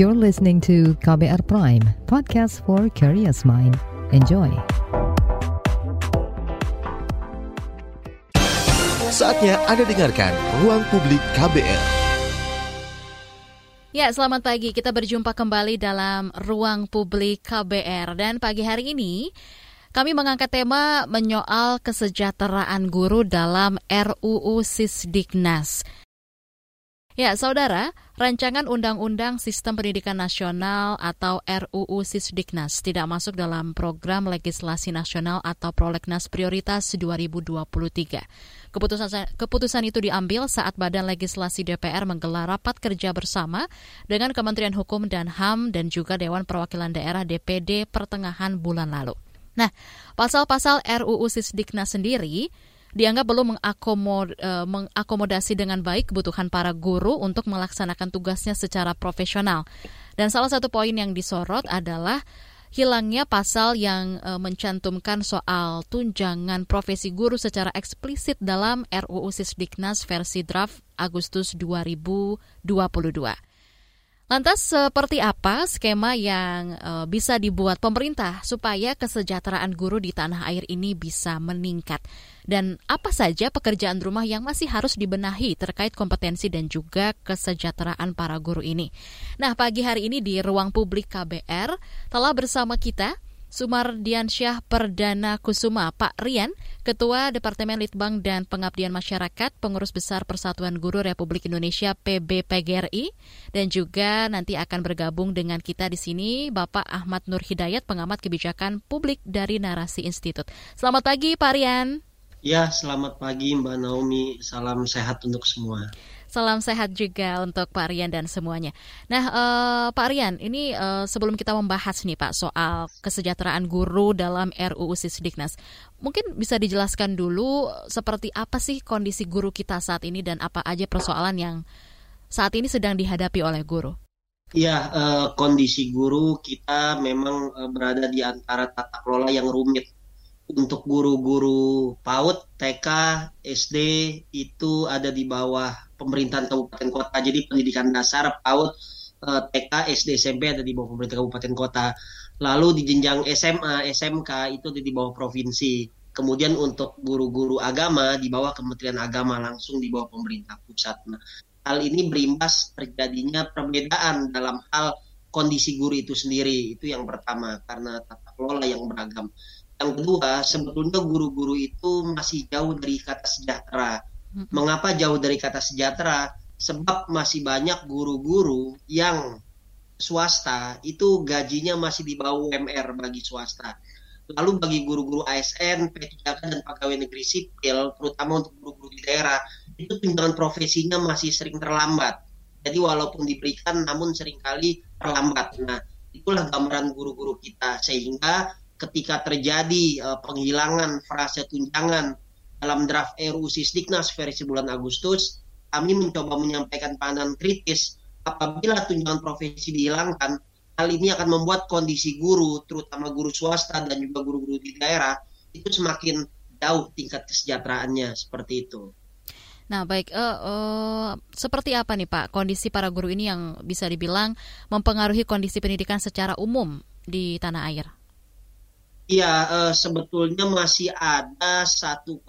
You're listening to KBR Prime, podcast for curious mind. Enjoy. Saatnya Anda dengarkan Ruang Publik KBR. Ya, selamat pagi. Kita berjumpa kembali dalam Ruang Publik KBR. Dan pagi hari ini, kami mengangkat tema menyoal kesejahteraan guru dalam RUU Sisdiknas. Ya, saudara, rancangan Undang-Undang Sistem Pendidikan Nasional atau RUU Sisdiknas tidak masuk dalam program legislasi nasional atau Prolegnas Prioritas 2023. Keputusan, keputusan itu diambil saat Badan Legislasi DPR menggelar rapat kerja bersama dengan Kementerian Hukum dan HAM dan juga Dewan Perwakilan Daerah DPD pertengahan bulan lalu. Nah, pasal-pasal RUU Sisdiknas sendiri dianggap belum mengakomod, uh, mengakomodasi dengan baik kebutuhan para guru untuk melaksanakan tugasnya secara profesional. Dan salah satu poin yang disorot adalah hilangnya pasal yang uh, mencantumkan soal tunjangan profesi guru secara eksplisit dalam RUU Sisdiknas versi draft Agustus 2022. Lantas seperti apa skema yang uh, bisa dibuat pemerintah supaya kesejahteraan guru di tanah air ini bisa meningkat? Dan apa saja pekerjaan rumah yang masih harus dibenahi terkait kompetensi dan juga kesejahteraan para guru ini? Nah, pagi hari ini di ruang publik KBR telah bersama kita Sumardiansyah Perdana Kusuma, Pak Rian, Ketua Departemen Litbang dan Pengabdian Masyarakat, Pengurus Besar Persatuan Guru Republik Indonesia PBPGRI, dan juga nanti akan bergabung dengan kita di sini Bapak Ahmad Nur Hidayat, pengamat kebijakan publik dari Narasi Institut. Selamat pagi, Pak Rian. Ya, selamat pagi Mbak Naomi. Salam sehat untuk semua. Salam sehat juga untuk Pak Rian dan semuanya. Nah, uh, Pak Rian, ini uh, sebelum kita membahas nih Pak soal kesejahteraan guru dalam RUU Sisdiknas, mungkin bisa dijelaskan dulu seperti apa sih kondisi guru kita saat ini dan apa aja persoalan yang saat ini sedang dihadapi oleh guru? Ya, uh, kondisi guru kita memang uh, berada di antara tata kelola yang rumit untuk guru-guru PAUD, TK, SD itu ada di bawah pemerintahan kabupaten kota. Jadi pendidikan dasar PAUD, eh, TK, SD, SMP ada di bawah pemerintah kabupaten kota. Lalu di jenjang SMA, SMK itu di bawah provinsi. Kemudian untuk guru-guru agama di bawah Kementerian Agama langsung di bawah pemerintah pusat. Nah, hal ini berimbas terjadinya perbedaan dalam hal kondisi guru itu sendiri. Itu yang pertama karena tata kelola yang beragam. Yang kedua, sebetulnya guru-guru itu masih jauh dari kata sejahtera. Mengapa jauh dari kata sejahtera? Sebab masih banyak guru-guru yang swasta itu gajinya masih di bawah UMR bagi swasta. Lalu bagi guru-guru ASN, P3K dan pegawai negeri sipil, terutama untuk guru-guru di daerah, itu tunjangan profesinya masih sering terlambat. Jadi walaupun diberikan, namun sering kali terlambat. Nah, itulah gambaran guru-guru kita. Sehingga ketika terjadi uh, penghilangan frase tunjangan dalam draft RUU Sisdiknas versi bulan Agustus, kami mencoba menyampaikan pandangan kritis apabila tunjangan profesi dihilangkan, hal ini akan membuat kondisi guru, terutama guru swasta dan juga guru-guru di daerah, itu semakin jauh tingkat kesejahteraannya seperti itu. Nah, baik, uh, uh, seperti apa nih Pak kondisi para guru ini yang bisa dibilang mempengaruhi kondisi pendidikan secara umum di tanah air? Iya, uh, sebetulnya masih ada 1,6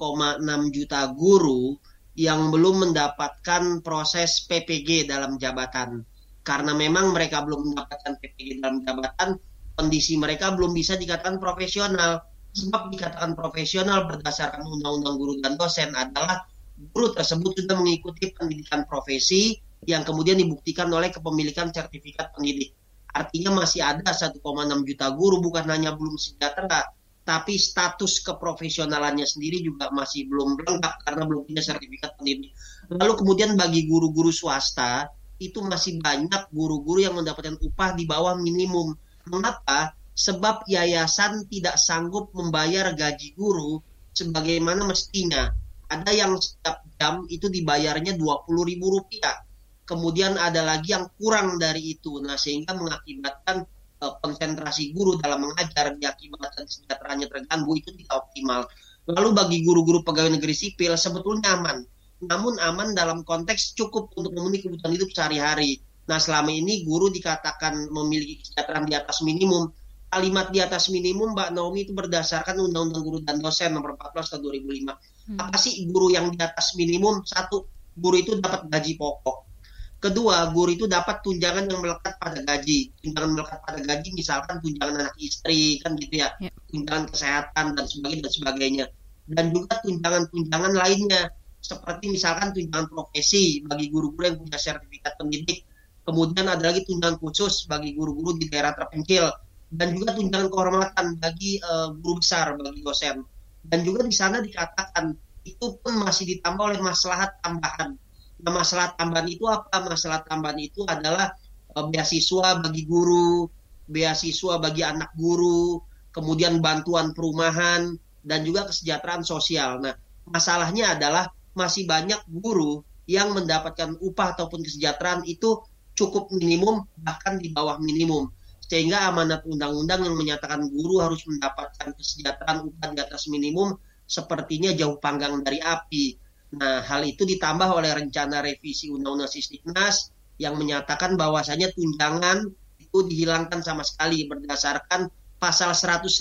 juta guru yang belum mendapatkan proses PPG dalam jabatan. Karena memang mereka belum mendapatkan PPG dalam jabatan, kondisi mereka belum bisa dikatakan profesional. Sebab dikatakan profesional berdasarkan Undang-Undang Guru dan Dosen adalah guru tersebut sudah mengikuti pendidikan profesi yang kemudian dibuktikan oleh kepemilikan sertifikat pendidik. Artinya masih ada 1,6 juta guru bukan hanya belum sejahtera, tapi status keprofesionalannya sendiri juga masih belum lengkap karena belum punya sertifikat pendidik. Lalu kemudian bagi guru-guru swasta itu masih banyak guru-guru yang mendapatkan upah di bawah minimum. Mengapa? Sebab yayasan tidak sanggup membayar gaji guru sebagaimana mestinya. Ada yang setiap jam itu dibayarnya 20 ribu rupiah kemudian ada lagi yang kurang dari itu. Nah, sehingga mengakibatkan uh, konsentrasi guru dalam mengajar diakibatkan kesejahteraannya terganggu itu tidak optimal. Lalu bagi guru-guru pegawai negeri sipil sebetulnya aman. Namun aman dalam konteks cukup untuk memenuhi kebutuhan hidup sehari-hari. Nah, selama ini guru dikatakan memiliki kesejahteraan di atas minimum. Kalimat di atas minimum, Mbak Naomi, itu berdasarkan Undang-Undang Guru dan Dosen nomor 14 tahun 2005. Hmm. Apa sih guru yang di atas minimum? Satu, guru itu dapat gaji pokok. Kedua, guru itu dapat tunjangan yang melekat pada gaji. Tunjangan melekat pada gaji misalkan tunjangan anak istri, kan gitu ya. ya. Tunjangan kesehatan dan sebagainya dan sebagainya. Dan juga tunjangan-tunjangan lainnya seperti misalkan tunjangan profesi bagi guru-guru yang punya sertifikat pendidik Kemudian ada lagi tunjangan khusus bagi guru-guru di daerah terpencil dan juga tunjangan kehormatan bagi uh, guru besar bagi dosen. Dan juga di sana dikatakan itu pun masih ditambah oleh masalah tambahan. Masalah tambahan itu apa? Masalah tambahan itu adalah uh, beasiswa bagi guru, beasiswa bagi anak guru, kemudian bantuan perumahan dan juga kesejahteraan sosial. Nah, masalahnya adalah masih banyak guru yang mendapatkan upah ataupun kesejahteraan itu cukup minimum bahkan di bawah minimum sehingga amanat undang-undang yang menyatakan guru harus mendapatkan kesejahteraan upah di atas minimum sepertinya jauh panggang dari api. Nah, hal itu ditambah oleh rencana revisi Undang-Undang Sisdiknas yang menyatakan bahwasanya tunjangan itu dihilangkan sama sekali berdasarkan pasal 105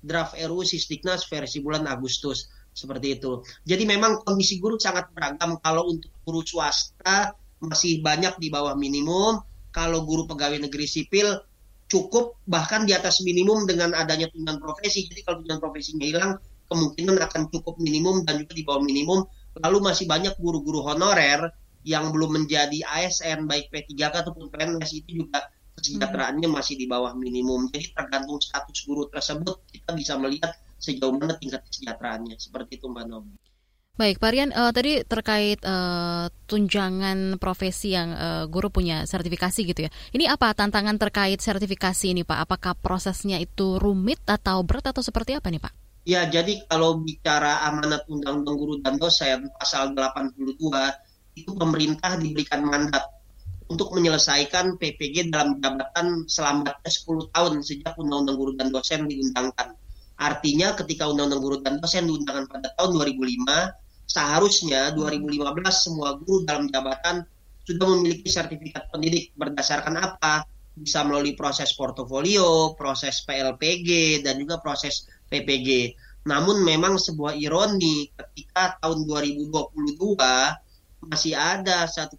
draft RUU Sisdiknas versi bulan Agustus seperti itu. Jadi memang kondisi guru sangat beragam kalau untuk guru swasta masih banyak di bawah minimum. Kalau guru pegawai negeri sipil cukup bahkan di atas minimum dengan adanya tunjangan profesi. Jadi kalau tunjangan profesinya hilang, kemungkinan akan cukup minimum dan juga di bawah minimum. Lalu masih banyak guru-guru honorer yang belum menjadi ASN baik P3K ataupun PNS itu juga kesejahteraannya masih di bawah minimum. Jadi tergantung status guru tersebut kita bisa melihat sejauh mana tingkat kesejahteraannya. Seperti itu Mbak Nomi. Baik, Pak Rian, uh, tadi terkait uh, tunjangan profesi yang uh, guru punya sertifikasi gitu ya. Ini apa tantangan terkait sertifikasi ini, Pak? Apakah prosesnya itu rumit atau berat atau seperti apa nih, Pak? Ya, jadi kalau bicara amanat Undang-Undang Guru dan Dosen pasal 82 itu pemerintah diberikan mandat untuk menyelesaikan PPG dalam jabatan selama 10 tahun sejak Undang-Undang Guru dan Dosen diundangkan. Artinya ketika Undang-Undang Guru dan Dosen diundangkan pada tahun 2005, seharusnya 2015 semua guru dalam jabatan sudah memiliki sertifikat pendidik berdasarkan apa? Bisa melalui proses portofolio, proses PLPG, dan juga proses PPG. Namun memang sebuah ironi ketika tahun 2022 masih ada 1,6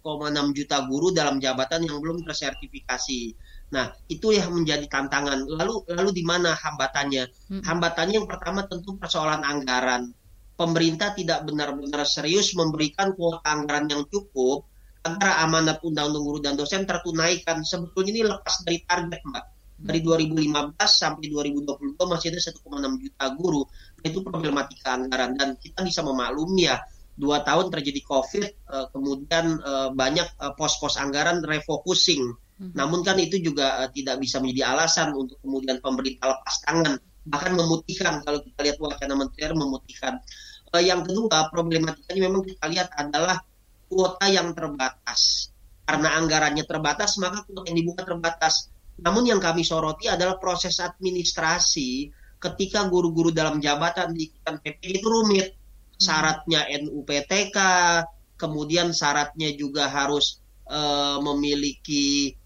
juta guru dalam jabatan yang belum tersertifikasi. Nah, itu yang menjadi tantangan. Lalu lalu di mana hambatannya? Hmm. Hambatannya yang pertama tentu persoalan anggaran pemerintah tidak benar-benar serius memberikan kuota anggaran yang cukup agar amanat undang-undang guru dan dosen tertunaikan. Sebetulnya ini lepas dari target, Mbak. Dari 2015 sampai 2022 masih ada 1,6 juta guru. Itu problematika anggaran dan kita bisa memaklumi ya dua tahun terjadi COVID, eh, kemudian eh, banyak eh, pos-pos anggaran refocusing. Hmm. Namun kan itu juga tidak bisa menjadi alasan untuk kemudian pemerintah lepas tangan, bahkan memutihkan kalau kita lihat wacana menteri memutihkan. Yang kedua, problematikanya memang kita lihat adalah kuota yang terbatas. Karena anggarannya terbatas, maka kuota yang dibuka terbatas. Namun yang kami soroti adalah proses administrasi ketika guru-guru dalam jabatan di PP itu rumit. Syaratnya NUPTK, kemudian syaratnya juga harus uh, memiliki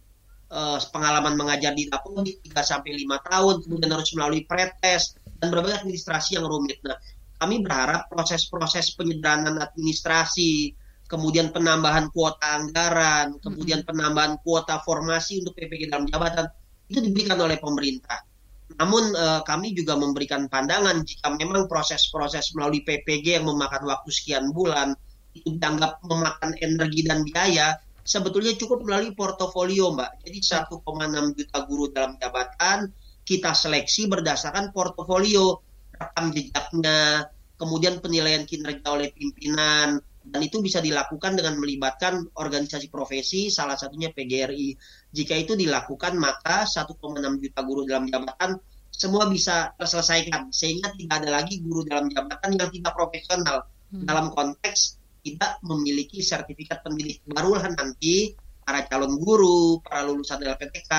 uh, pengalaman mengajar di dapur 3 sampai 5 tahun, kemudian harus melalui pretest dan berbagai administrasi yang rumit. Nah, kami berharap proses-proses penyederhanaan administrasi, kemudian penambahan kuota anggaran, kemudian penambahan kuota formasi untuk PPG dalam jabatan itu diberikan oleh pemerintah. Namun eh, kami juga memberikan pandangan jika memang proses-proses melalui PPG yang memakan waktu sekian bulan itu dianggap memakan energi dan biaya, sebetulnya cukup melalui portofolio, Mbak. Jadi 1,6 juta guru dalam jabatan kita seleksi berdasarkan portofolio rekam jejaknya, kemudian penilaian kinerja oleh pimpinan, dan itu bisa dilakukan dengan melibatkan organisasi profesi, salah satunya PGRI. Jika itu dilakukan, maka 1,6 juta guru dalam jabatan semua bisa terselesaikan, sehingga tidak ada lagi guru dalam jabatan yang tidak profesional hmm. dalam konteks tidak memiliki sertifikat pendidik. Barulah nanti para calon guru, para lulusan LPTK,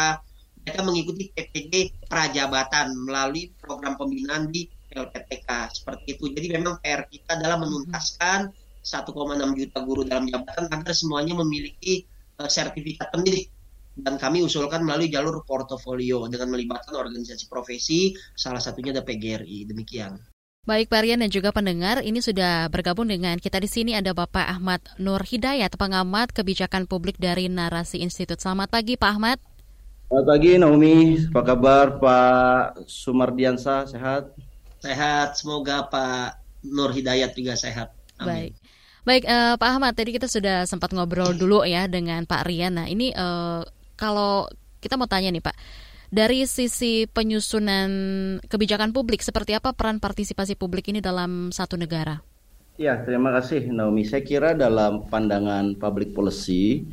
mereka mengikuti PPG prajabatan melalui program pembinaan di LPTK seperti itu. Jadi memang PR kita adalah menuntaskan 1,6 juta guru dalam jabatan agar semuanya memiliki uh, sertifikat pendidik dan kami usulkan melalui jalur portofolio dengan melibatkan organisasi profesi, salah satunya ada PGRI. Demikian. Baik Pak Rian dan juga pendengar, ini sudah bergabung dengan kita di sini ada Bapak Ahmad Nur Hidayat, pengamat kebijakan publik dari Narasi Institut. Selamat pagi Pak Ahmad. Selamat pagi Naomi, apa kabar Pak Sumardiansa, sehat? Sehat, semoga Pak Nur Hidayat juga sehat. Amin. Baik. Baik, uh, Pak Ahmad, tadi kita sudah sempat ngobrol dulu ya dengan Pak Rian. Nah, ini uh, kalau kita mau tanya nih Pak, dari sisi penyusunan kebijakan publik, seperti apa peran partisipasi publik ini dalam satu negara? Ya, terima kasih Naomi. Saya kira dalam pandangan public policy,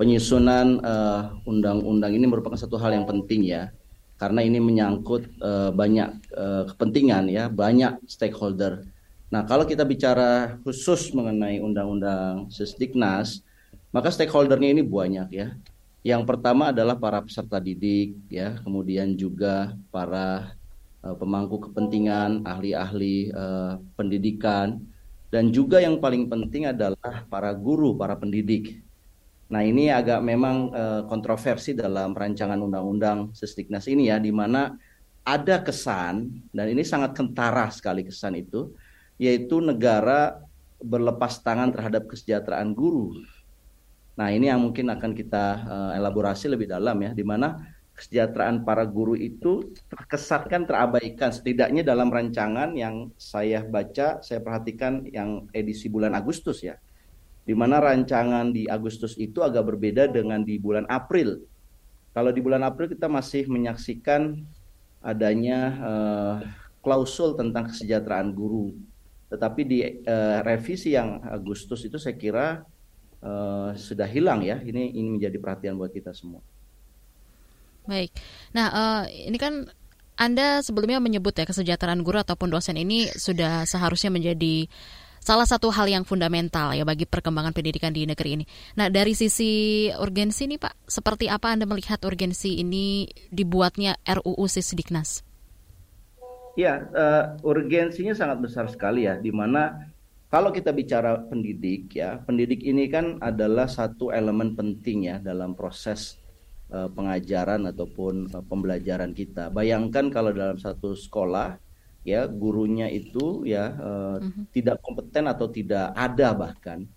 penyusunan eh, undang-undang ini merupakan satu hal yang penting ya, karena ini menyangkut uh, banyak uh, kepentingan ya, banyak stakeholder. Nah, kalau kita bicara khusus mengenai undang-undang Sesdiknas, maka stakeholdernya ini banyak ya. Yang pertama adalah para peserta didik, ya, kemudian juga para uh, pemangku kepentingan, ahli-ahli uh, pendidikan, dan juga yang paling penting adalah para guru, para pendidik. Nah ini agak memang uh, kontroversi dalam rancangan undang-undang Sesdiknas ini ya, di mana ada kesan dan ini sangat kentara sekali kesan itu, yaitu negara berlepas tangan terhadap kesejahteraan guru Nah, ini yang mungkin akan kita uh, elaborasi lebih dalam ya, di mana kesejahteraan para guru itu terkesatkan terabaikan setidaknya dalam rancangan yang saya baca, saya perhatikan yang edisi bulan Agustus ya. Di mana rancangan di Agustus itu agak berbeda dengan di bulan April. Kalau di bulan April kita masih menyaksikan adanya uh, klausul tentang kesejahteraan guru. Tetapi di uh, revisi yang Agustus itu saya kira uh, sudah hilang ya. Ini ini menjadi perhatian buat kita semua. Baik. Nah, uh, ini kan Anda sebelumnya menyebut ya kesejahteraan guru ataupun dosen ini sudah seharusnya menjadi salah satu hal yang fundamental ya bagi perkembangan pendidikan di negeri ini. Nah, dari sisi urgensi nih Pak, seperti apa Anda melihat urgensi ini dibuatnya RUU Sisdiknas? Ya, uh, urgensinya sangat besar sekali ya, di mana kalau kita bicara pendidik ya, pendidik ini kan adalah satu elemen penting ya dalam proses uh, pengajaran ataupun uh, pembelajaran kita. Bayangkan kalau dalam satu sekolah ya gurunya itu ya uh, uh-huh. tidak kompeten atau tidak ada bahkan.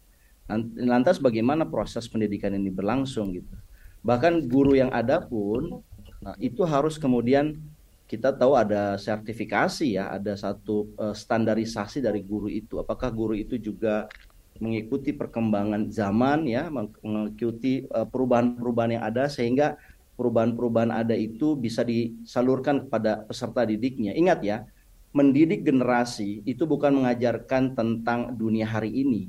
Lantas bagaimana proses pendidikan ini berlangsung gitu. Bahkan guru yang ada pun nah, itu harus kemudian kita tahu ada sertifikasi ya, ada satu uh, standarisasi dari guru itu. Apakah guru itu juga mengikuti perkembangan zaman ya, mengikuti perubahan perubahan-perubahan yang ada sehingga perubahan-perubahan ada itu bisa disalurkan kepada peserta didiknya. Ingat ya, mendidik generasi itu bukan mengajarkan tentang dunia hari ini.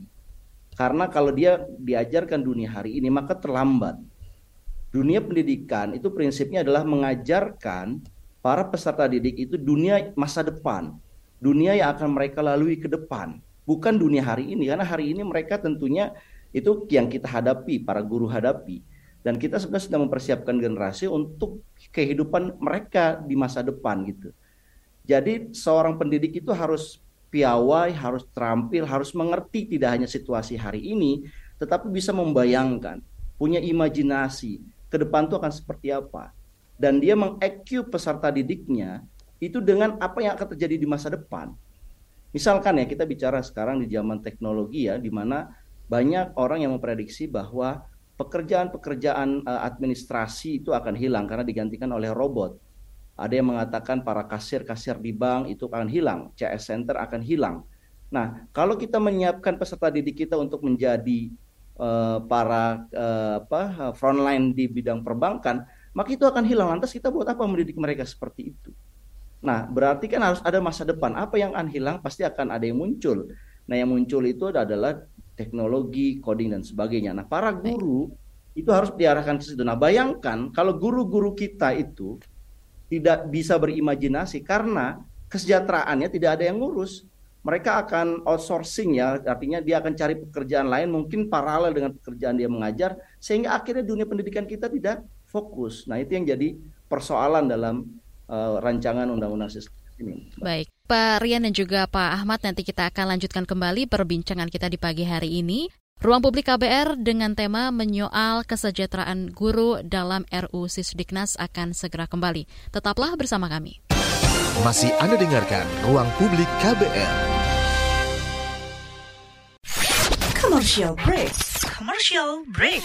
Karena kalau dia diajarkan dunia hari ini maka terlambat. Dunia pendidikan itu prinsipnya adalah mengajarkan para peserta didik itu dunia masa depan, dunia yang akan mereka lalui ke depan, bukan dunia hari ini karena hari ini mereka tentunya itu yang kita hadapi, para guru hadapi. Dan kita sebenarnya sedang mempersiapkan generasi untuk kehidupan mereka di masa depan gitu. Jadi seorang pendidik itu harus piawai, harus terampil, harus mengerti tidak hanya situasi hari ini, tetapi bisa membayangkan, punya imajinasi, ke depan itu akan seperti apa dan dia mengequip peserta didiknya itu dengan apa yang akan terjadi di masa depan. Misalkan ya kita bicara sekarang di zaman teknologi ya di mana banyak orang yang memprediksi bahwa pekerjaan-pekerjaan uh, administrasi itu akan hilang karena digantikan oleh robot. Ada yang mengatakan para kasir-kasir di bank itu akan hilang, CS center akan hilang. Nah, kalau kita menyiapkan peserta didik kita untuk menjadi uh, para uh, apa frontline di bidang perbankan, maka itu akan hilang. Lantas kita buat apa mendidik mereka seperti itu? Nah, berarti kan harus ada masa depan. Apa yang akan hilang pasti akan ada yang muncul. Nah, yang muncul itu adalah teknologi, coding dan sebagainya. Nah, para guru itu harus diarahkan ke situ. Nah, bayangkan kalau guru-guru kita itu tidak bisa berimajinasi karena kesejahteraannya tidak ada yang ngurus. Mereka akan outsourcing ya, artinya dia akan cari pekerjaan lain mungkin paralel dengan pekerjaan dia mengajar sehingga akhirnya dunia pendidikan kita tidak fokus. Nah, itu yang jadi persoalan dalam uh, rancangan undang-undang sistem ini. Baik. Pak Rian dan juga Pak Ahmad nanti kita akan lanjutkan kembali perbincangan kita di pagi hari ini. Ruang Publik KBR dengan tema menyoal kesejahteraan guru dalam RU Sisdiknas akan segera kembali. Tetaplah bersama kami. Masih Anda dengarkan Ruang Publik KBR. Commercial break. Commercial break.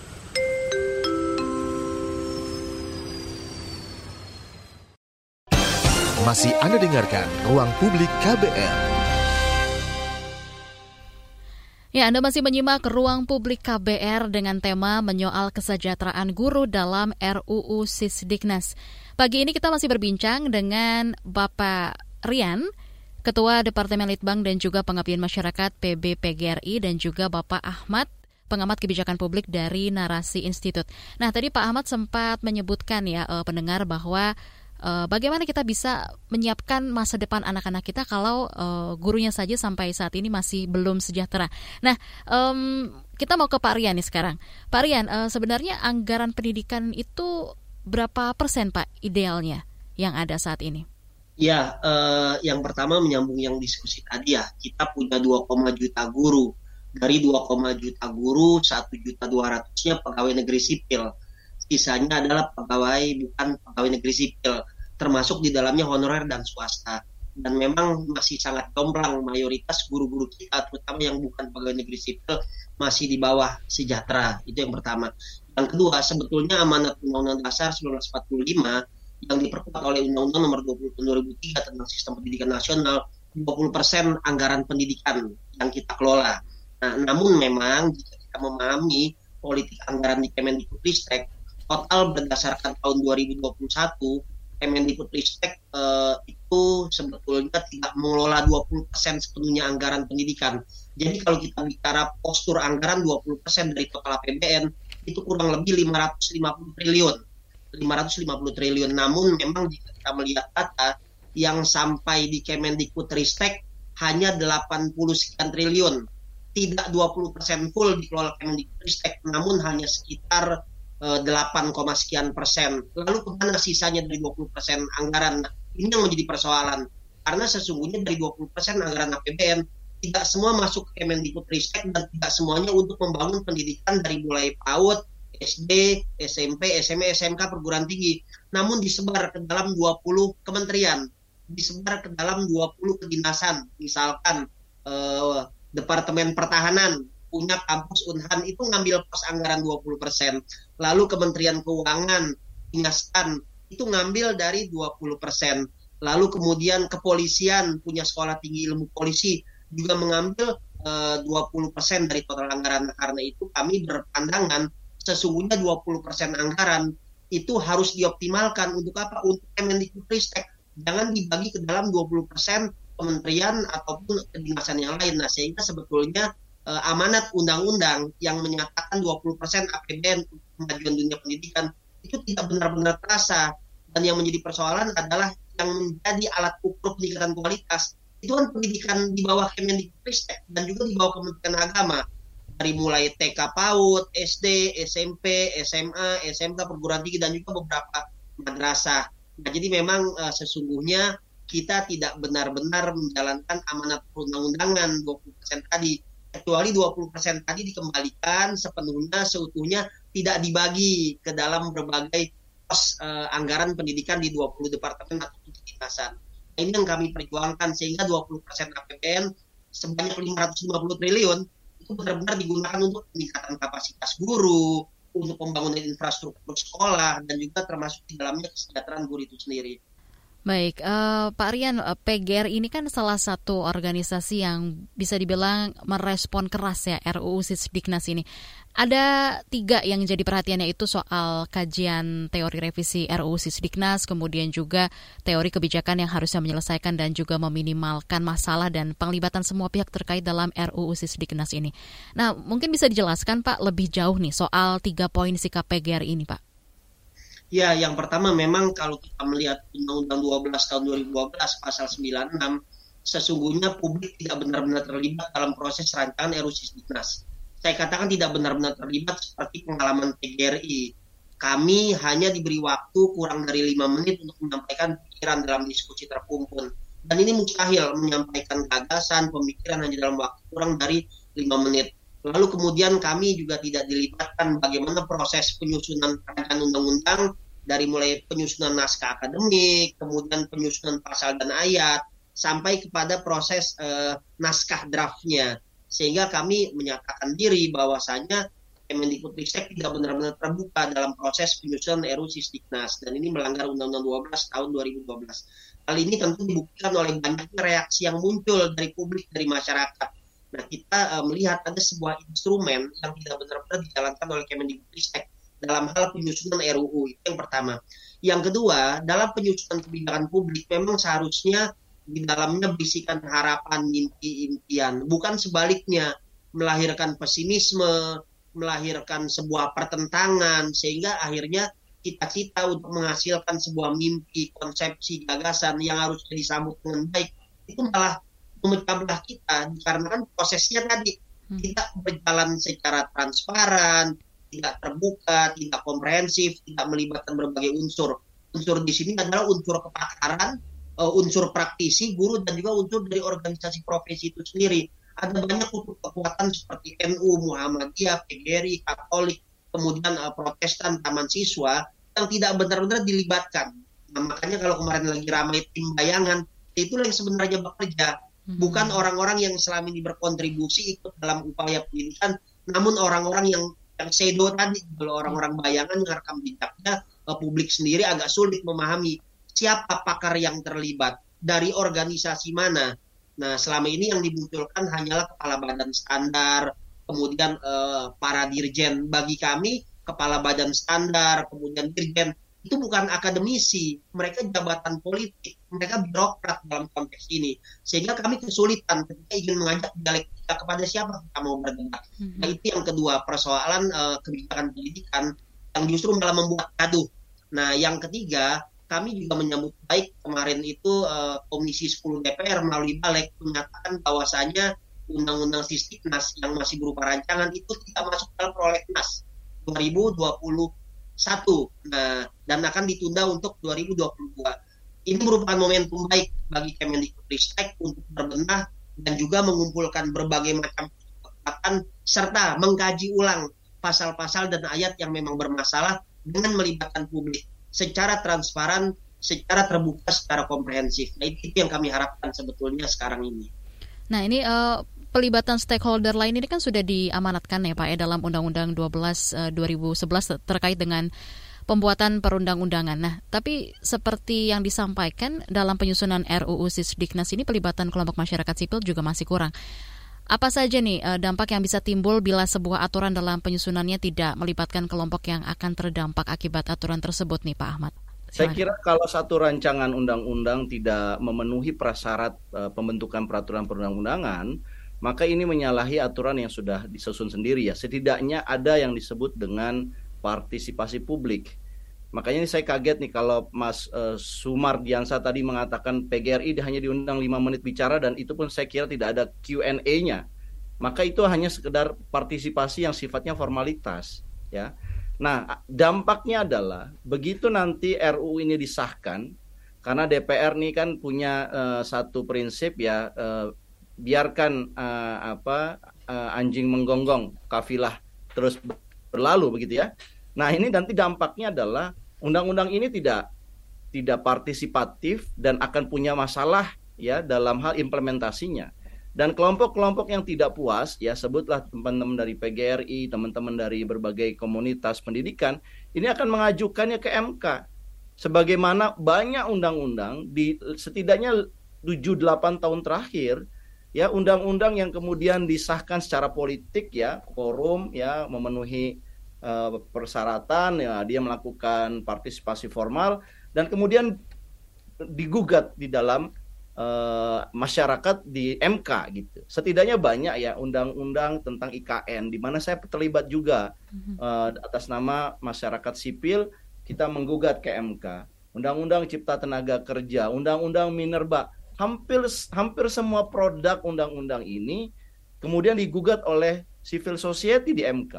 Masih Anda dengarkan Ruang Publik KBR. Ya, Anda masih menyimak ruang publik KBR dengan tema menyoal kesejahteraan guru dalam RUU Sisdiknas. Pagi ini kita masih berbincang dengan Bapak Rian, Ketua Departemen Litbang dan juga Pengabdian Masyarakat PBPGRI dan juga Bapak Ahmad, pengamat kebijakan publik dari Narasi Institut. Nah, tadi Pak Ahmad sempat menyebutkan ya eh, pendengar bahwa uh, bagaimana kita bisa menyiapkan masa depan anak-anak kita kalau uh, gurunya saja sampai saat ini masih belum sejahtera. Nah, um, kita mau ke Pak Rian nih sekarang. Pak Rian, uh, sebenarnya anggaran pendidikan itu berapa persen Pak idealnya yang ada saat ini? Ya, uh, yang pertama menyambung yang diskusi tadi ya, kita punya 2, juta guru. Dari 2, juta guru, 1 juta 200-nya pegawai negeri sipil sisanya adalah pegawai bukan pegawai negeri sipil. Termasuk di dalamnya honorer dan swasta. Dan memang masih sangat jomplang mayoritas guru-guru kita terutama yang bukan pegawai negeri sipil masih di bawah sejahtera. Itu yang pertama. Yang kedua sebetulnya amanat Undang-Undang Dasar 1945 yang diperkuat oleh Undang-Undang Nomor 20 Tahun 2003 tentang Sistem Pendidikan Nasional 20% anggaran pendidikan yang kita kelola. Nah, namun memang jika kita memahami politik anggaran di Kemendikbudristek total berdasarkan tahun 2021 Kemendikbudristek eh, itu sebetulnya tidak mengelola 20% sepenuhnya anggaran pendidikan. Jadi kalau kita bicara postur anggaran 20% dari total APBN itu kurang lebih 550 triliun. 550 triliun. Namun memang jika kita melihat data yang sampai di Kemendikbudristek hanya 80 sekian triliun. Tidak 20% full dikelola Kemendikbudristek, namun hanya sekitar 8, eh, sekian persen. Lalu ke mana sisanya dari 20 persen anggaran? Ini yang menjadi persoalan. Karena sesungguhnya dari 20 persen anggaran APBN tidak semua masuk ke Kemendikbudristek dan tidak semuanya untuk membangun pendidikan dari mulai PAUD, SD, SMP, SMA, SMK, perguruan tinggi. Namun disebar ke dalam 20 kementerian, disebar ke dalam 20 kedinasan. Misalkan eh, Departemen Pertahanan punya kampus Unhan itu ngambil pos anggaran 20%. Lalu Kementerian Keuangan, Dinastan itu ngambil dari 20%. Lalu kemudian kepolisian punya sekolah tinggi ilmu polisi juga mengambil eh, 20% dari total anggaran. Karena itu kami berpandangan sesungguhnya 20% anggaran itu harus dioptimalkan untuk apa? Untuk Kemendikbudristek. Jangan dibagi ke dalam 20% kementerian ataupun kedinasan yang lain. Nah, sehingga sebetulnya uh, amanat undang-undang yang menyatakan 20% APBN untuk kemajuan dunia pendidikan itu tidak benar-benar terasa. Dan yang menjadi persoalan adalah yang menjadi alat ukur peningkatan kualitas. Itu kan pendidikan di bawah Kemendikbudristek dan juga di bawah Kementerian Agama. Dari mulai TK PAUD, SD, SMP, SMA, SMK, perguruan tinggi dan juga beberapa madrasah. Nah, jadi memang uh, sesungguhnya kita tidak benar-benar menjalankan amanat perundang-undangan 20% tadi kecuali 20% tadi dikembalikan sepenuhnya seutuhnya tidak dibagi ke dalam berbagai pos uh, anggaran pendidikan di 20 departemen atau kedinasan. Nah, ini yang kami perjuangkan sehingga 20% APBN sebanyak 550 triliun itu benar-benar digunakan untuk peningkatan kapasitas guru, untuk pembangunan infrastruktur sekolah dan juga termasuk di dalamnya kesejahteraan guru itu sendiri. Baik, uh, Pak Rian, eh, PGR ini kan salah satu organisasi yang bisa dibilang merespon keras ya RUU Sisdiknas ini. Ada tiga yang jadi perhatiannya itu soal kajian teori revisi RUU Sisdiknas, kemudian juga teori kebijakan yang harusnya menyelesaikan dan juga meminimalkan masalah dan penglibatan semua pihak terkait dalam RUU Sisdiknas ini. Nah, mungkin bisa dijelaskan Pak lebih jauh nih soal tiga poin sikap PGR ini Pak. Ya, yang pertama memang kalau kita melihat Undang-Undang 12 tahun 2012 pasal 96, sesungguhnya publik tidak benar-benar terlibat dalam proses rancangan RUU Sisdiknas. Saya katakan tidak benar-benar terlibat seperti pengalaman PGRI. Kami hanya diberi waktu kurang dari lima menit untuk menyampaikan pikiran dalam diskusi terkumpul. Dan ini mustahil menyampaikan gagasan, pemikiran hanya dalam waktu kurang dari lima menit. Lalu kemudian kami juga tidak dilibatkan bagaimana proses penyusunan rancangan undang-undang dari mulai penyusunan naskah akademik, kemudian penyusunan pasal dan ayat, sampai kepada proses uh, naskah draftnya. Sehingga kami menyatakan diri bahwasanya Kemendikbudristek tidak benar-benar terbuka dalam proses penyusunan RUU Sisdiknas dan ini melanggar Undang-Undang 12 tahun 2012. Hal ini tentu dibuktikan oleh banyaknya reaksi yang muncul dari publik, dari masyarakat Nah, kita uh, melihat ada sebuah instrumen yang tidak benar-benar dijalankan oleh Kemendikbudristek dalam hal penyusunan RUU itu yang pertama. Yang kedua, dalam penyusunan kebijakan publik memang seharusnya di dalamnya berisikan harapan, mimpi, impian, bukan sebaliknya melahirkan pesimisme, melahirkan sebuah pertentangan sehingga akhirnya cita-cita untuk menghasilkan sebuah mimpi, konsepsi, gagasan yang harusnya disambut dengan baik itu malah memecah belah kita dikarenakan prosesnya tadi hmm. tidak berjalan secara transparan, tidak terbuka, tidak komprehensif, tidak melibatkan berbagai unsur. Unsur di sini adalah unsur kepakaran, uh, unsur praktisi, guru dan juga unsur dari organisasi profesi itu sendiri. Ada banyak kekuatan seperti NU, Muhammadiyah, PGRI, Katolik, kemudian uh, Protestan, Taman Siswa yang tidak benar-benar dilibatkan. Nah, makanya kalau kemarin lagi ramai tim bayangan, itulah yang sebenarnya bekerja. Bukan orang-orang yang selama ini berkontribusi ikut dalam upaya pendidikan, namun orang-orang yang yang sedo tadi, kalau orang-orang bayangan ngerekam jejaknya, uh, publik sendiri agak sulit memahami siapa pakar yang terlibat, dari organisasi mana. Nah, selama ini yang dimunculkan hanyalah kepala badan standar, kemudian uh, para dirjen. Bagi kami, kepala badan standar, kemudian dirjen itu bukan akademisi, mereka jabatan politik, mereka birokrat dalam konteks ini. Sehingga kami kesulitan ketika ingin mengajak dialektika kepada siapa kita mau berdebat. Mm-hmm. Nah itu yang kedua persoalan uh, kebijakan pendidikan yang justru malah membuat gaduh. Nah yang ketiga kami juga menyambut baik kemarin itu uh, Komisi 10 DPR melalui Balik menyatakan bahwasanya Undang-Undang Sistiknas yang masih berupa rancangan itu tidak masuk dalam prolegnas 2020 satu nah, dan akan ditunda untuk 2022. Ini merupakan momentum baik bagi Kemendikbudristek untuk berbenah dan juga mengumpulkan berbagai macam kekuatan serta mengkaji ulang pasal-pasal dan ayat yang memang bermasalah dengan melibatkan publik secara transparan, secara terbuka, secara komprehensif. Nah, itu yang kami harapkan sebetulnya sekarang ini. Nah, ini uh, pelibatan stakeholder lain ini kan sudah diamanatkan ya Pak ya dalam Undang-Undang 12 uh, 2011 terkait dengan pembuatan perundang-undangan. Nah, tapi seperti yang disampaikan dalam penyusunan RUU Sisdiknas ini pelibatan kelompok masyarakat sipil juga masih kurang. Apa saja nih uh, dampak yang bisa timbul bila sebuah aturan dalam penyusunannya tidak melibatkan kelompok yang akan terdampak akibat aturan tersebut nih Pak Ahmad? Saya kira kalau satu rancangan undang-undang tidak memenuhi prasyarat uh, pembentukan peraturan perundang-undangan, maka ini menyalahi aturan yang sudah disusun sendiri ya. Setidaknya ada yang disebut dengan partisipasi publik. Makanya ini saya kaget nih kalau Mas uh, Sumar Diansa tadi mengatakan PGRI hanya diundang 5 menit bicara dan itu pun saya kira tidak ada Q&A-nya. Maka itu hanya sekedar partisipasi yang sifatnya formalitas ya. Nah, dampaknya adalah begitu nanti RUU ini disahkan karena DPR nih kan punya uh, satu prinsip ya uh, biarkan uh, apa uh, anjing menggonggong kafilah terus berlalu begitu ya. Nah, ini nanti dampaknya adalah undang-undang ini tidak tidak partisipatif dan akan punya masalah ya dalam hal implementasinya. Dan kelompok-kelompok yang tidak puas, ya sebutlah teman-teman dari PGRI, teman-teman dari berbagai komunitas pendidikan, ini akan mengajukannya ke MK. sebagaimana banyak undang-undang di setidaknya 7-8 tahun terakhir ya undang-undang yang kemudian disahkan secara politik ya forum ya memenuhi uh, persyaratan ya dia melakukan partisipasi formal dan kemudian digugat di dalam uh, masyarakat di MK gitu. Setidaknya banyak ya undang-undang tentang IKN di mana saya terlibat juga uh, atas nama masyarakat sipil kita menggugat ke MK. Undang-undang Cipta Tenaga Kerja, Undang-undang Minerba, hampir hampir semua produk undang-undang ini kemudian digugat oleh civil society di MK.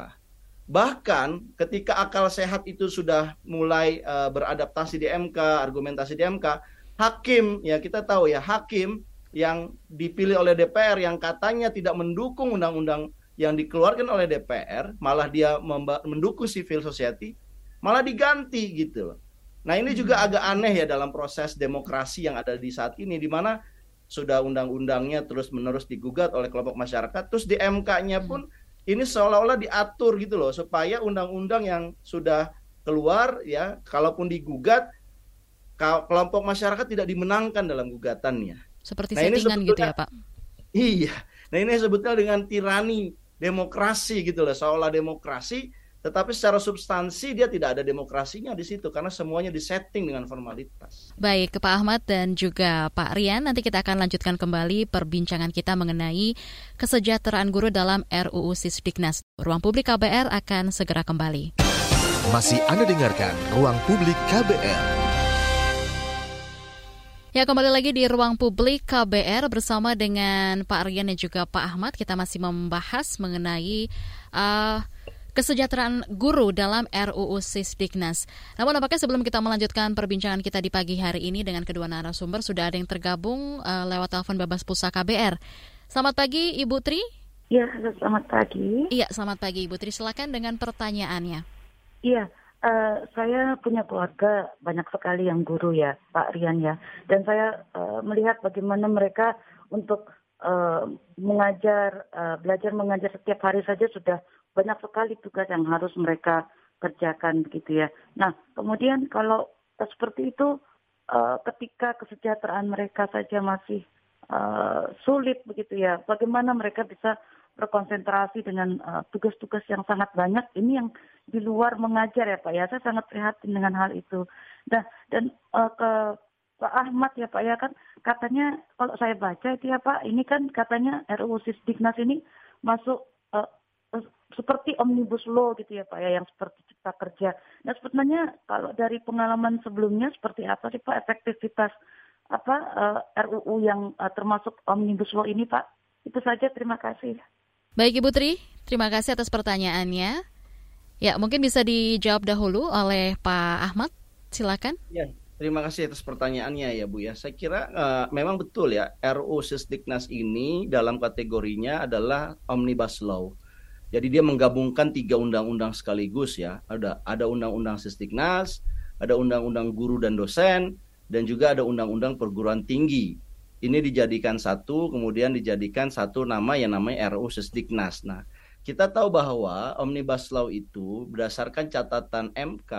Bahkan ketika akal sehat itu sudah mulai uh, beradaptasi di MK, argumentasi di MK, hakim ya kita tahu ya hakim yang dipilih oleh DPR yang katanya tidak mendukung undang-undang yang dikeluarkan oleh DPR, malah dia mendukung civil society, malah diganti gitu loh. Nah ini juga hmm. agak aneh ya dalam proses demokrasi yang ada di saat ini, di mana sudah undang-undangnya terus-menerus digugat oleh kelompok masyarakat, terus di MK-nya pun hmm. ini seolah-olah diatur gitu loh, supaya undang-undang yang sudah keluar ya, kalaupun digugat, kelompok masyarakat tidak dimenangkan dalam gugatannya. Seperti nah, settingan gitu ya Pak? Iya, nah ini sebetulnya dengan tirani demokrasi gitu loh, seolah demokrasi tetapi secara substansi dia tidak ada demokrasinya di situ karena semuanya disetting dengan formalitas. Baik, ke Pak Ahmad dan juga Pak Rian, nanti kita akan lanjutkan kembali perbincangan kita mengenai kesejahteraan guru dalam RUU Sisdiknas. Ruang Publik KBR akan segera kembali. Masih Anda dengarkan Ruang Publik KBR. Ya kembali lagi di ruang publik KBR bersama dengan Pak Rian dan juga Pak Ahmad. Kita masih membahas mengenai uh, kesejahteraan guru dalam RUU Sisdiknas. Namun apakah sebelum kita melanjutkan perbincangan kita di pagi hari ini dengan kedua narasumber sudah ada yang tergabung uh, lewat telepon bebas pulsa KBR. Selamat pagi Ibu Tri. Iya, selamat pagi. Iya, selamat pagi Ibu Tri. Silakan dengan pertanyaannya. Iya, uh, saya punya keluarga banyak sekali yang guru ya, Pak Rian ya. Dan saya uh, melihat bagaimana mereka untuk uh, mengajar, uh, belajar mengajar setiap hari saja sudah banyak sekali tugas yang harus mereka kerjakan begitu ya. Nah, kemudian kalau seperti itu uh, ketika kesejahteraan mereka saja masih uh, sulit begitu ya, bagaimana mereka bisa berkonsentrasi dengan tugas-tugas uh, yang sangat banyak ini yang di luar mengajar ya Pak ya. Saya sangat prihatin dengan hal itu. Nah, dan ke Pak Ahmad ya Pak ya kan katanya kalau saya baca itu ya Pak ini kan katanya RUU Sisdiknas ini masuk seperti omnibus law gitu ya Pak ya yang seperti cipta kerja. Nah sebenarnya kalau dari pengalaman sebelumnya seperti apa sih Pak efektivitas apa uh, eh, RUU yang uh, termasuk omnibus law ini Pak? Itu saja terima kasih. Baik Ibu Tri, terima kasih atas pertanyaannya. Ya mungkin bisa dijawab dahulu oleh Pak Ahmad, silakan. Ya, terima kasih atas pertanyaannya ya Bu ya. Saya kira uh, memang betul ya RUU Sisdiknas ini dalam kategorinya adalah omnibus law jadi dia menggabungkan tiga undang-undang sekaligus ya. Ada ada undang-undang Sisdiknas, ada undang-undang guru dan dosen, dan juga ada undang-undang perguruan tinggi. Ini dijadikan satu, kemudian dijadikan satu nama yang namanya RUU Sisdiknas. Nah, kita tahu bahwa Omnibus Law itu berdasarkan catatan MK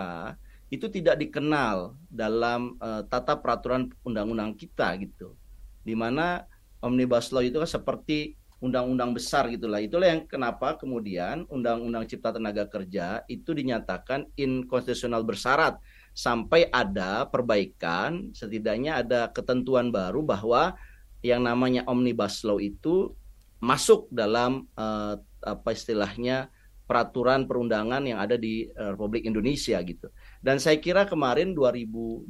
itu tidak dikenal dalam uh, tata peraturan undang-undang kita gitu. Di mana Omnibus Law itu kan seperti undang-undang besar gitulah. Itulah yang kenapa kemudian undang-undang Cipta Tenaga Kerja itu dinyatakan inkonstitusional bersyarat sampai ada perbaikan, setidaknya ada ketentuan baru bahwa yang namanya omnibus law itu masuk dalam uh, apa istilahnya peraturan perundangan yang ada di uh, Republik Indonesia gitu. Dan saya kira kemarin 2021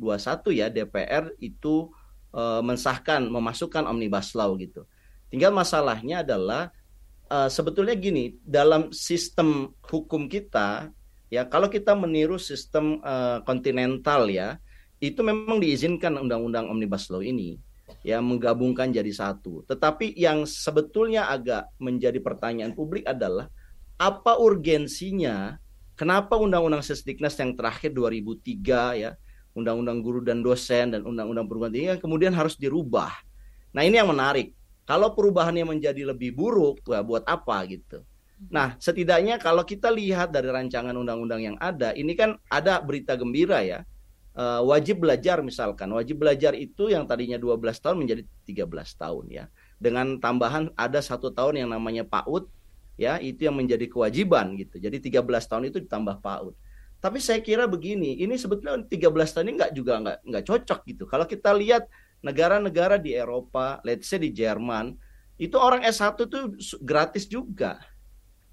ya DPR itu uh, mensahkan memasukkan omnibus law gitu. Tinggal masalahnya adalah uh, sebetulnya gini, dalam sistem hukum kita ya kalau kita meniru sistem uh, kontinental ya, itu memang diizinkan undang-undang Omnibus Law ini ya menggabungkan jadi satu. Tetapi yang sebetulnya agak menjadi pertanyaan publik adalah apa urgensinya kenapa undang-undang Sesdiknas yang terakhir 2003 ya, undang-undang guru dan dosen dan undang-undang perguruan tinggi kemudian harus dirubah. Nah, ini yang menarik. Kalau perubahannya menjadi lebih buruk, ya buat apa gitu. Nah, setidaknya kalau kita lihat dari rancangan undang-undang yang ada, ini kan ada berita gembira ya. uh, wajib belajar misalkan. Wajib belajar itu yang tadinya 12 tahun menjadi 13 tahun ya. Dengan tambahan ada satu tahun yang namanya PAUD ya, itu yang menjadi kewajiban gitu. Jadi 13 tahun itu ditambah PAUD. Tapi saya kira begini, ini sebetulnya 13 tahun ini nggak juga nggak nggak cocok gitu. Kalau kita lihat negara-negara di Eropa, let's say di Jerman, itu orang S1 itu gratis juga.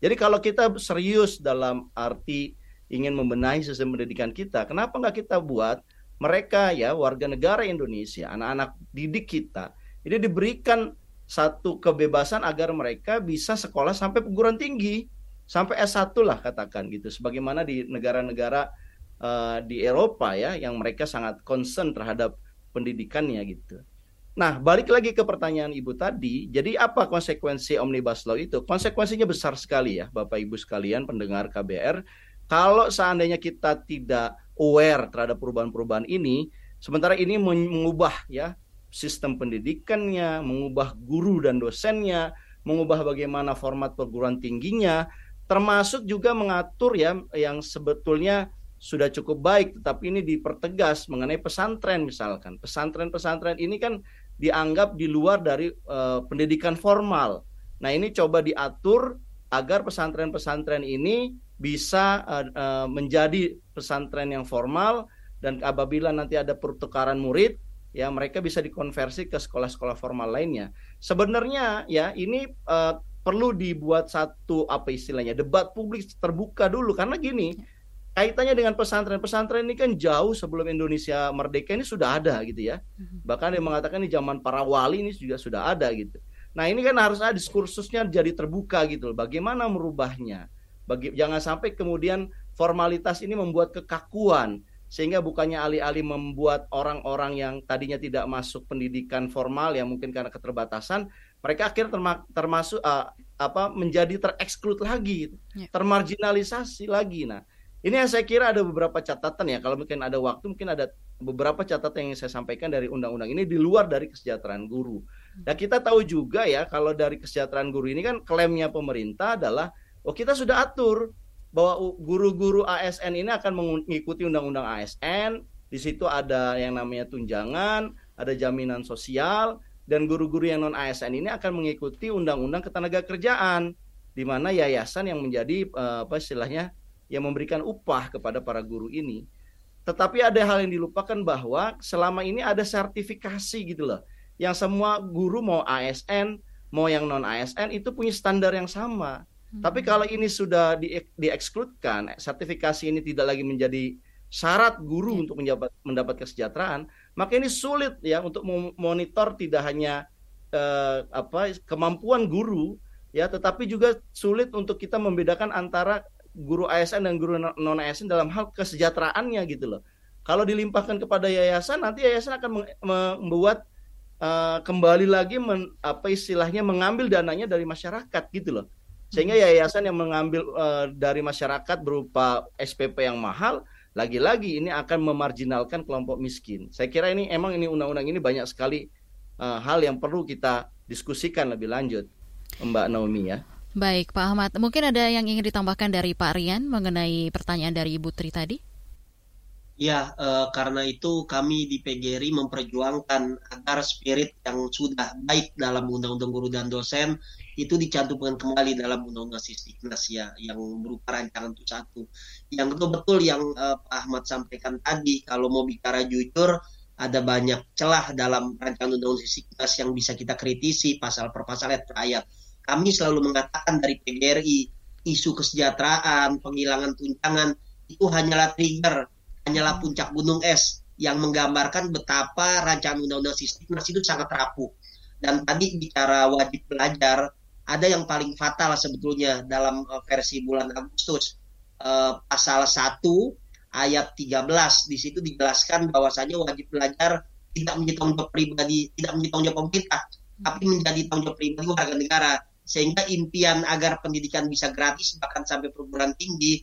Jadi kalau kita serius dalam arti ingin membenahi sistem pendidikan kita, kenapa nggak kita buat mereka ya warga negara Indonesia, anak-anak didik kita, ini diberikan satu kebebasan agar mereka bisa sekolah sampai perguruan tinggi sampai S1 lah katakan gitu sebagaimana di negara-negara uh, di Eropa ya yang mereka sangat concern terhadap pendidikannya gitu. Nah, balik lagi ke pertanyaan Ibu tadi, jadi apa konsekuensi Omnibus Law itu? Konsekuensinya besar sekali ya, Bapak Ibu sekalian pendengar KBR. Kalau seandainya kita tidak aware terhadap perubahan-perubahan ini, sementara ini mengubah ya sistem pendidikannya, mengubah guru dan dosennya, mengubah bagaimana format perguruan tingginya, termasuk juga mengatur ya yang sebetulnya sudah cukup baik tetapi ini dipertegas mengenai pesantren misalkan. Pesantren-pesantren ini kan dianggap di luar dari uh, pendidikan formal. Nah ini coba diatur agar pesantren-pesantren ini bisa uh, uh, menjadi pesantren yang formal dan apabila nanti ada pertukaran murid ya mereka bisa dikonversi ke sekolah-sekolah formal lainnya. Sebenarnya ya ini uh, perlu dibuat satu apa istilahnya debat publik terbuka dulu. Karena gini kaitannya dengan pesantren pesantren ini kan jauh sebelum Indonesia merdeka ini sudah ada gitu ya mhm. bahkan yang mengatakan di zaman para wali ini juga sudah ada gitu nah ini kan harus ada diskursusnya jadi terbuka gitu loh bagaimana merubahnya bagi jangan sampai kemudian formalitas ini membuat kekakuan sehingga bukannya alih-alih membuat orang-orang yang tadinya tidak masuk pendidikan formal yang mungkin karena keterbatasan mereka akhirnya terma termasuk uh, apa menjadi tereksklud lagi, yeah. termarginalisasi lagi. Nah, ini yang saya kira ada beberapa catatan ya. Kalau mungkin ada waktu, mungkin ada beberapa catatan yang saya sampaikan dari undang-undang ini di luar dari kesejahteraan guru. Dan kita tahu juga ya, kalau dari kesejahteraan guru ini kan klaimnya pemerintah adalah, oh kita sudah atur bahwa guru-guru ASN ini akan mengikuti undang-undang ASN. Di situ ada yang namanya tunjangan, ada jaminan sosial, dan guru-guru yang non ASN ini akan mengikuti undang-undang ketenaga kerjaan di mana yayasan yang menjadi uh, apa istilahnya yang memberikan upah kepada para guru ini. Tetapi ada hal yang dilupakan bahwa selama ini ada sertifikasi gitu loh. Yang semua guru mau ASN, mau yang non ASN itu punya standar yang sama. Hmm. Tapi kalau ini sudah di, diekskludkan, sertifikasi ini tidak lagi menjadi syarat guru yeah. untuk mendapat, mendapat kesejahteraan, maka ini sulit ya untuk memonitor tidak hanya eh, apa kemampuan guru ya, tetapi juga sulit untuk kita membedakan antara guru ASN dan guru non ASN dalam hal kesejahteraannya gitu loh. Kalau dilimpahkan kepada yayasan, nanti yayasan akan membuat uh, kembali lagi men, apa istilahnya mengambil dananya dari masyarakat gitu loh. Sehingga hmm. yayasan yang mengambil uh, dari masyarakat berupa SPP yang mahal lagi-lagi ini akan memarginalkan kelompok miskin. Saya kira ini emang ini undang-undang ini banyak sekali uh, hal yang perlu kita diskusikan lebih lanjut, Mbak Naomi ya. Baik, Pak Ahmad. Mungkin ada yang ingin ditambahkan dari Pak Rian mengenai pertanyaan dari Ibu Tri tadi? Ya, uh, karena itu kami di PGRI memperjuangkan agar spirit yang sudah baik dalam Undang-Undang Guru dan Dosen itu dicantumkan kembali dalam undang-undang Sisdiknas ya yang berupa rancangan itu satu. Yang kedua betul yang uh, Pak Ahmad sampaikan tadi kalau mau bicara jujur ada banyak celah dalam rancangan undang-undang Sisdiknas yang bisa kita kritisi pasal per pasal ayat per ayat. Kami selalu mengatakan dari PGRI isu kesejahteraan, penghilangan tunjangan itu hanyalah trigger, hanyalah puncak gunung es yang menggambarkan betapa rancangan undang-undang Sisdiknas itu sangat rapuh. Dan tadi bicara wajib belajar, ada yang paling fatal sebetulnya dalam uh, versi bulan Agustus uh, pasal 1 ayat 13 di situ dijelaskan bahwasanya wajib belajar tidak menjadi tanggung jawab pribadi tidak menjadi tanggung jawab pemerintah tapi menjadi tanggung jawab pribadi warga negara sehingga impian agar pendidikan bisa gratis bahkan sampai perguruan tinggi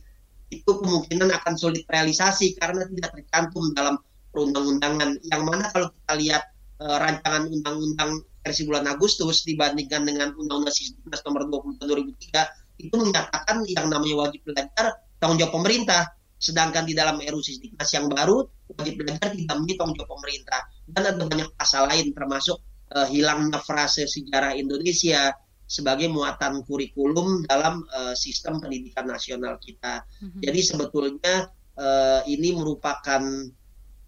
itu kemungkinan akan sulit realisasi karena tidak tercantum dalam perundang-undangan yang mana kalau kita lihat uh, rancangan undang-undang versi bulan Agustus dibandingkan dengan Undang-Undang Sisdiknas nomor 20 2003 itu menyatakan yang namanya wajib belajar tanggung jawab pemerintah. Sedangkan di dalam RUU Sisdiknas yang baru, wajib belajar tidak menjadi tanggung jawab pemerintah. Dan ada banyak pasal lain termasuk uh, hilangnya frase sejarah Indonesia sebagai muatan kurikulum dalam uh, sistem pendidikan nasional kita. Mm-hmm. Jadi sebetulnya uh, ini merupakan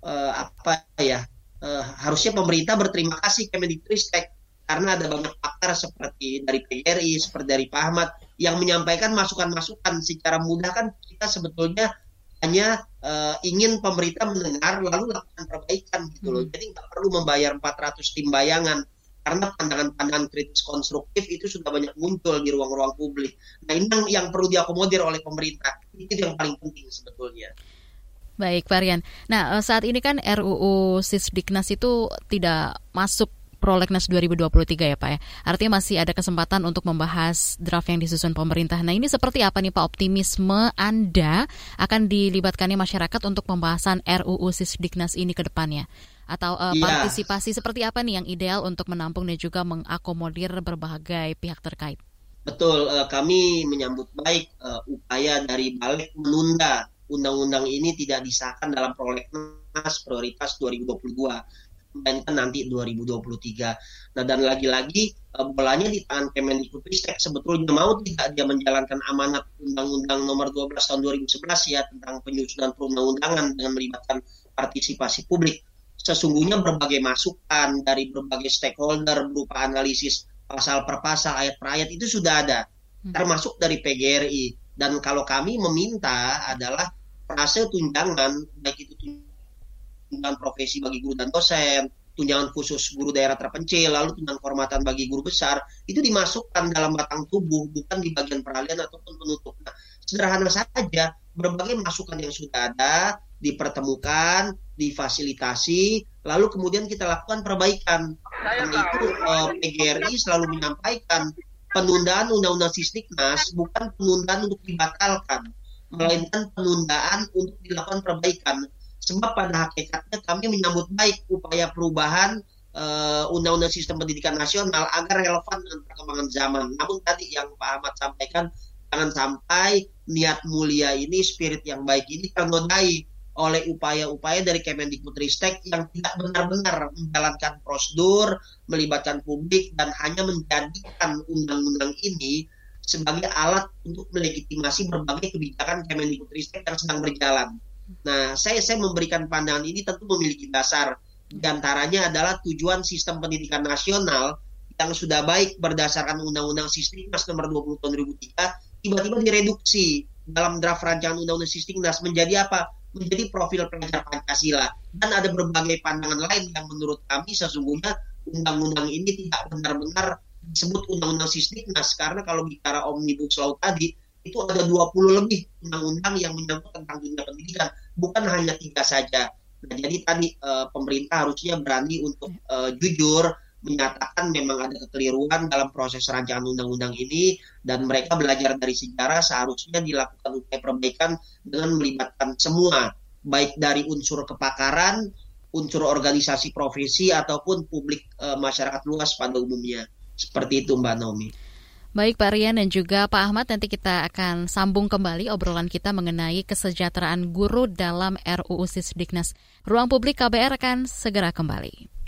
uh, apa ya? Uh, harusnya pemerintah berterima kasih Kemendikbudristek karena ada banyak pakar seperti dari PGRI, seperti dari Pak Ahmad yang menyampaikan masukan-masukan secara mudah kan kita sebetulnya hanya uh, ingin pemerintah mendengar lalu lakukan perbaikan gitu loh. Hmm. Jadi nggak perlu membayar 400 tim bayangan karena pandangan-pandangan kritis konstruktif itu sudah banyak muncul di ruang-ruang publik. Nah ini yang, yang perlu diakomodir oleh pemerintah. Itu yang paling penting sebetulnya. Baik, Varian. Nah, eh, saat ini kan RUU Sisdiknas itu tidak masuk Prolegnas 2023 ya Pak ya. Artinya masih ada kesempatan untuk membahas draft yang disusun pemerintah. Nah ini seperti apa nih Pak optimisme Anda akan dilibatkannya masyarakat untuk pembahasan RUU Sisdiknas ini ke depannya? Atau uh, ya. partisipasi seperti apa nih yang ideal untuk menampung dan juga mengakomodir berbagai pihak terkait? Betul, uh, kami menyambut baik uh, upaya dari balik menunda undang-undang ini tidak disahkan dalam prolegnas prioritas 2022 melainkan nanti 2023. Nah dan lagi-lagi bolanya di tangan Kemendikbudristek sebetulnya mau tidak dia menjalankan amanat Undang-Undang Nomor 12 Tahun 2011 ya tentang penyusunan perundang-undangan dengan melibatkan partisipasi publik. Sesungguhnya berbagai masukan dari berbagai stakeholder berupa analisis pasal per pasal, ayat per ayat itu sudah ada, hmm. termasuk dari PGRI. Dan kalau kami meminta adalah frase tunjangan, baik itu tunjangan tunjangan profesi bagi guru dan dosen, tunjangan khusus guru daerah terpencil, lalu tunjangan kehormatan bagi guru besar, itu dimasukkan dalam batang tubuh, bukan di bagian peralihan ataupun penutup. Nah, sederhana saja, berbagai masukan yang sudah ada, dipertemukan, difasilitasi, lalu kemudian kita lakukan perbaikan. Dan itu eh, PGRI selalu menyampaikan penundaan Undang-Undang Sisdiknas bukan penundaan untuk dibatalkan, melainkan penundaan untuk dilakukan perbaikan sebab pada hakikatnya kami menyambut baik upaya perubahan uh, undang-undang sistem pendidikan nasional agar relevan dengan perkembangan zaman. Namun tadi yang Pak Ahmad sampaikan jangan sampai niat mulia ini, spirit yang baik ini ternodai oleh upaya-upaya dari Kemendikbudristek yang tidak benar-benar menjalankan prosedur, melibatkan publik dan hanya menjadikan undang-undang ini sebagai alat untuk melegitimasi berbagai kebijakan Kemendikbudristek yang sedang berjalan. Nah, saya saya memberikan pandangan ini tentu memiliki dasar di antaranya adalah tujuan sistem pendidikan nasional yang sudah baik berdasarkan Undang-Undang Sistemnas nomor 20 tahun 2003 tiba-tiba direduksi dalam draft rancangan Undang-Undang Sistemnas menjadi apa? Menjadi profil pelajar Pancasila. Dan ada berbagai pandangan lain yang menurut kami sesungguhnya undang-undang ini tidak benar-benar disebut Undang-Undang Sistemnas karena kalau bicara Omnibus Law tadi itu ada 20 lebih undang-undang yang menyangkut tentang dunia pendidikan, bukan hanya tiga saja. Nah, jadi tadi uh, pemerintah harusnya berani untuk uh, jujur menyatakan memang ada kekeliruan dalam proses rancangan undang-undang ini dan mereka belajar dari sejarah seharusnya dilakukan upaya perbaikan dengan melibatkan semua baik dari unsur kepakaran, unsur organisasi profesi ataupun publik e, masyarakat luas pada umumnya. Seperti itu Mbak Naomi. Baik Pak Rian dan juga Pak Ahmad, nanti kita akan sambung kembali obrolan kita mengenai kesejahteraan guru dalam RUU Sisdiknas. Ruang Publik KBR akan segera kembali.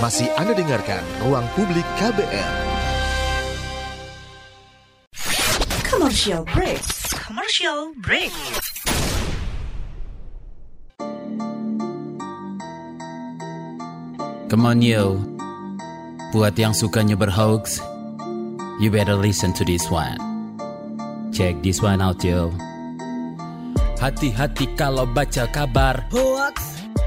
Masih Anda dengarkan Ruang Publik KBR. Commercial break. Commercial break. Come on yo, buat yang sukanya berhoax, you better listen to this one. Check this one out yo. Hati-hati kalau baca kabar hoax.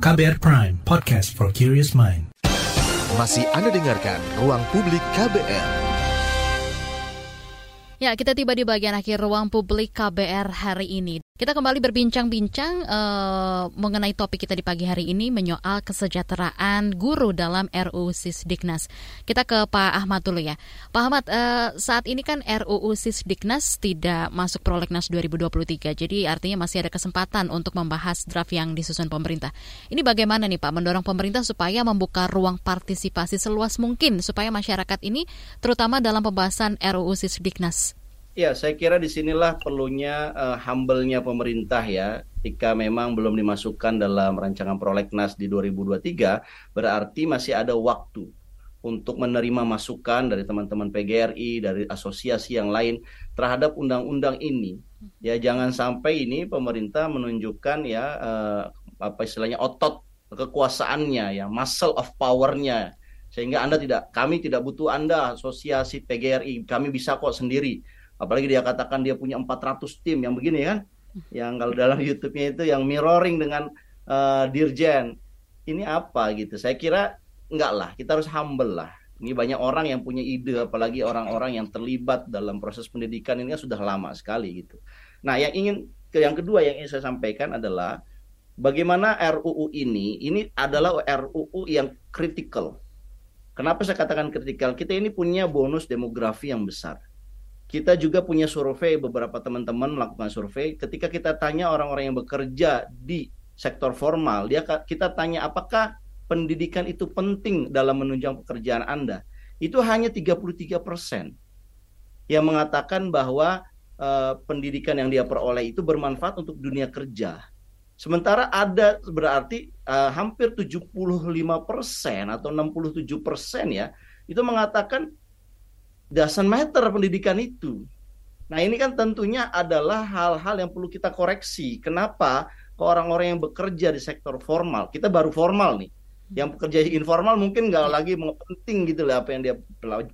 KBR Prime, podcast for curious mind. Masih Anda dengarkan Ruang Publik KBR. Ya, kita tiba di bagian akhir ruang publik KBR hari ini. Kita kembali berbincang-bincang uh, mengenai topik kita di pagi hari ini menyoal kesejahteraan guru dalam RUU Sisdiknas. Kita ke Pak Ahmad dulu ya. Pak Ahmad, uh, saat ini kan RUU Sisdiknas tidak masuk prolegnas 2023, jadi artinya masih ada kesempatan untuk membahas draft yang disusun pemerintah. Ini bagaimana nih Pak mendorong pemerintah supaya membuka ruang partisipasi seluas mungkin supaya masyarakat ini terutama dalam pembahasan RUU Sisdiknas Ya, saya kira di sinilah perlunya uh, humble-nya pemerintah ya. Jika memang belum dimasukkan dalam rancangan prolegnas di 2023, berarti masih ada waktu untuk menerima masukan dari teman-teman PGRI, dari asosiasi yang lain terhadap undang-undang ini. Ya, jangan sampai ini pemerintah menunjukkan ya uh, apa istilahnya otot kekuasaannya ya, muscle of power-nya sehingga Anda tidak kami tidak butuh Anda asosiasi PGRI, kami bisa kok sendiri apalagi dia katakan dia punya 400 tim yang begini kan? Yang kalau dalam YouTube-nya itu yang mirroring dengan uh, dirjen. Ini apa gitu? Saya kira enggak lah kita harus humble lah. Ini banyak orang yang punya ide apalagi orang-orang yang terlibat dalam proses pendidikan ini kan sudah lama sekali gitu. Nah yang ingin yang kedua yang ingin saya sampaikan adalah bagaimana RUU ini ini adalah RUU yang kritikal kenapa saya katakan kritikal kita ini punya bonus demografi yang besar kita juga punya survei beberapa teman-teman melakukan survei. Ketika kita tanya orang-orang yang bekerja di sektor formal dia kita tanya apakah pendidikan itu penting dalam menunjang pekerjaan Anda? Itu hanya 33 persen yang mengatakan bahwa uh, pendidikan yang dia peroleh itu bermanfaat untuk dunia kerja. Sementara ada berarti uh, hampir 75 persen atau 67 persen ya itu mengatakan doesn't matter pendidikan itu. Nah ini kan tentunya adalah hal-hal yang perlu kita koreksi. Kenapa ke orang-orang yang bekerja di sektor formal, kita baru formal nih. Yang bekerja informal mungkin nggak lagi penting gitu lah apa yang dia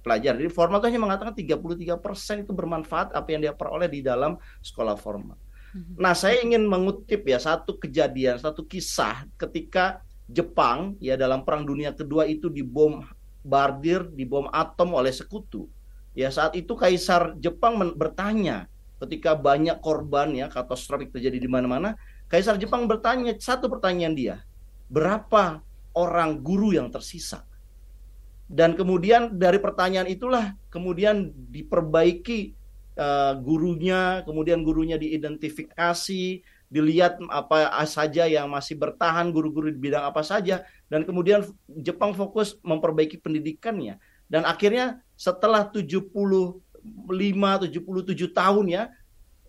pelajari. Jadi formal itu hanya mengatakan 33% itu bermanfaat apa yang dia peroleh di dalam sekolah formal. Mhm. Nah, saya ingin mengutip ya satu kejadian, satu kisah ketika Jepang ya dalam Perang Dunia Kedua itu dibom bardir, dibom atom oleh sekutu. Ya saat itu Kaisar Jepang bertanya ketika banyak korban ya katastrofik terjadi di mana-mana, Kaisar Jepang bertanya satu pertanyaan dia, berapa orang guru yang tersisa? Dan kemudian dari pertanyaan itulah kemudian diperbaiki uh, gurunya, kemudian gurunya diidentifikasi, dilihat apa saja yang masih bertahan, guru-guru di bidang apa saja, dan kemudian Jepang fokus memperbaiki pendidikannya dan akhirnya setelah 75 77 tahun ya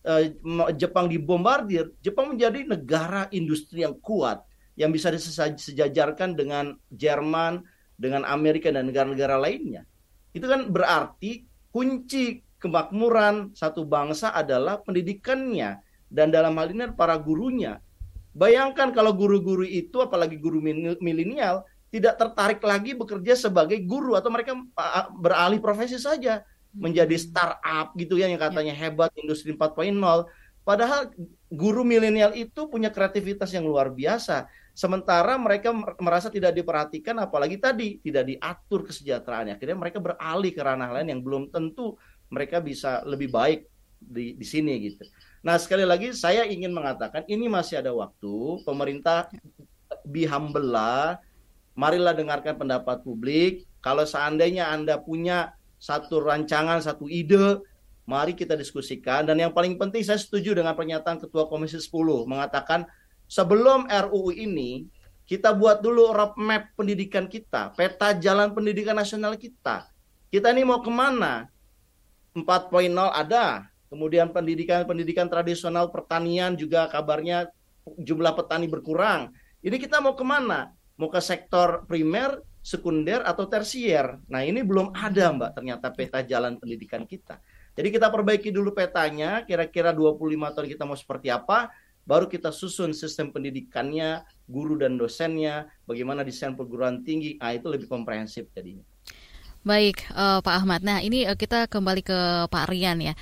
eh, Jepang dibombardir, Jepang menjadi negara industri yang kuat yang bisa disejajarkan dengan Jerman, dengan Amerika dan negara-negara lainnya. Itu kan berarti kunci kemakmuran satu bangsa adalah pendidikannya dan dalam hal ini para gurunya. Bayangkan kalau guru-guru itu apalagi guru milenial tidak tertarik lagi bekerja sebagai guru atau mereka beralih profesi saja hmm. menjadi startup gitu ya yang katanya ya. hebat industri 4.0 padahal guru milenial itu punya kreativitas yang luar biasa sementara mereka merasa tidak diperhatikan apalagi tadi tidak diatur kesejahteraannya akhirnya mereka beralih ke ranah lain yang belum tentu mereka bisa lebih baik di di sini gitu. Nah, sekali lagi saya ingin mengatakan ini masih ada waktu pemerintah be humble lah marilah dengarkan pendapat publik. Kalau seandainya Anda punya satu rancangan, satu ide, mari kita diskusikan. Dan yang paling penting saya setuju dengan pernyataan Ketua Komisi 10 mengatakan sebelum RUU ini kita buat dulu roadmap pendidikan kita, peta jalan pendidikan nasional kita. Kita ini mau ke mana? 4.0 ada, kemudian pendidikan-pendidikan tradisional pertanian juga kabarnya jumlah petani berkurang. Ini kita mau ke mana? Mau ke sektor primer, sekunder atau tersier. Nah, ini belum ada, Mbak, ternyata peta jalan pendidikan kita. Jadi kita perbaiki dulu petanya, kira-kira 25 tahun kita mau seperti apa, baru kita susun sistem pendidikannya, guru dan dosennya, bagaimana desain perguruan tinggi, nah itu lebih komprehensif jadinya. Baik, uh, Pak Ahmad. Nah, ini uh, kita kembali ke Pak Rian ya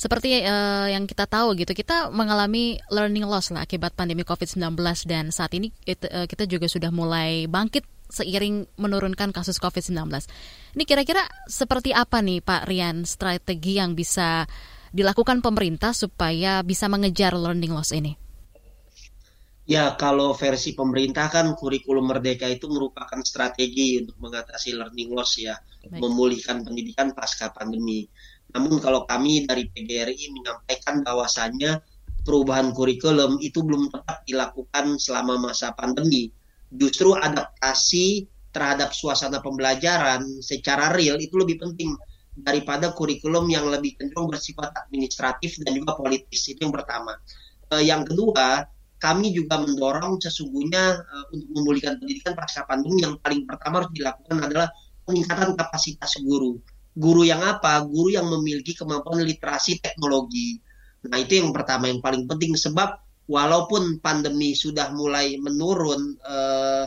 seperti uh, yang kita tahu gitu, kita mengalami learning loss lah akibat pandemi COVID-19 dan saat ini kita, uh, kita juga sudah mulai bangkit seiring menurunkan kasus COVID-19. Ini kira-kira seperti apa nih Pak Rian strategi yang bisa dilakukan pemerintah supaya bisa mengejar learning loss ini? Ya, kalau versi pemerintah kan kurikulum merdeka itu merupakan strategi untuk mengatasi learning loss ya, Baik. memulihkan pendidikan pasca pandemi. Namun kalau kami dari PGRI menyampaikan bahwasannya perubahan kurikulum itu belum tepat dilakukan selama masa pandemi. Justru adaptasi terhadap suasana pembelajaran secara real itu lebih penting daripada kurikulum yang lebih cenderung bersifat administratif dan juga politis. Itu yang pertama. Uh, yang kedua, kami juga mendorong sesungguhnya uh, untuk memulihkan pendidikan pasca pandemi yang paling pertama harus dilakukan adalah peningkatan kapasitas guru. Guru yang apa? Guru yang memiliki kemampuan literasi teknologi. Nah, itu yang pertama yang paling penting sebab walaupun pandemi sudah mulai menurun uh,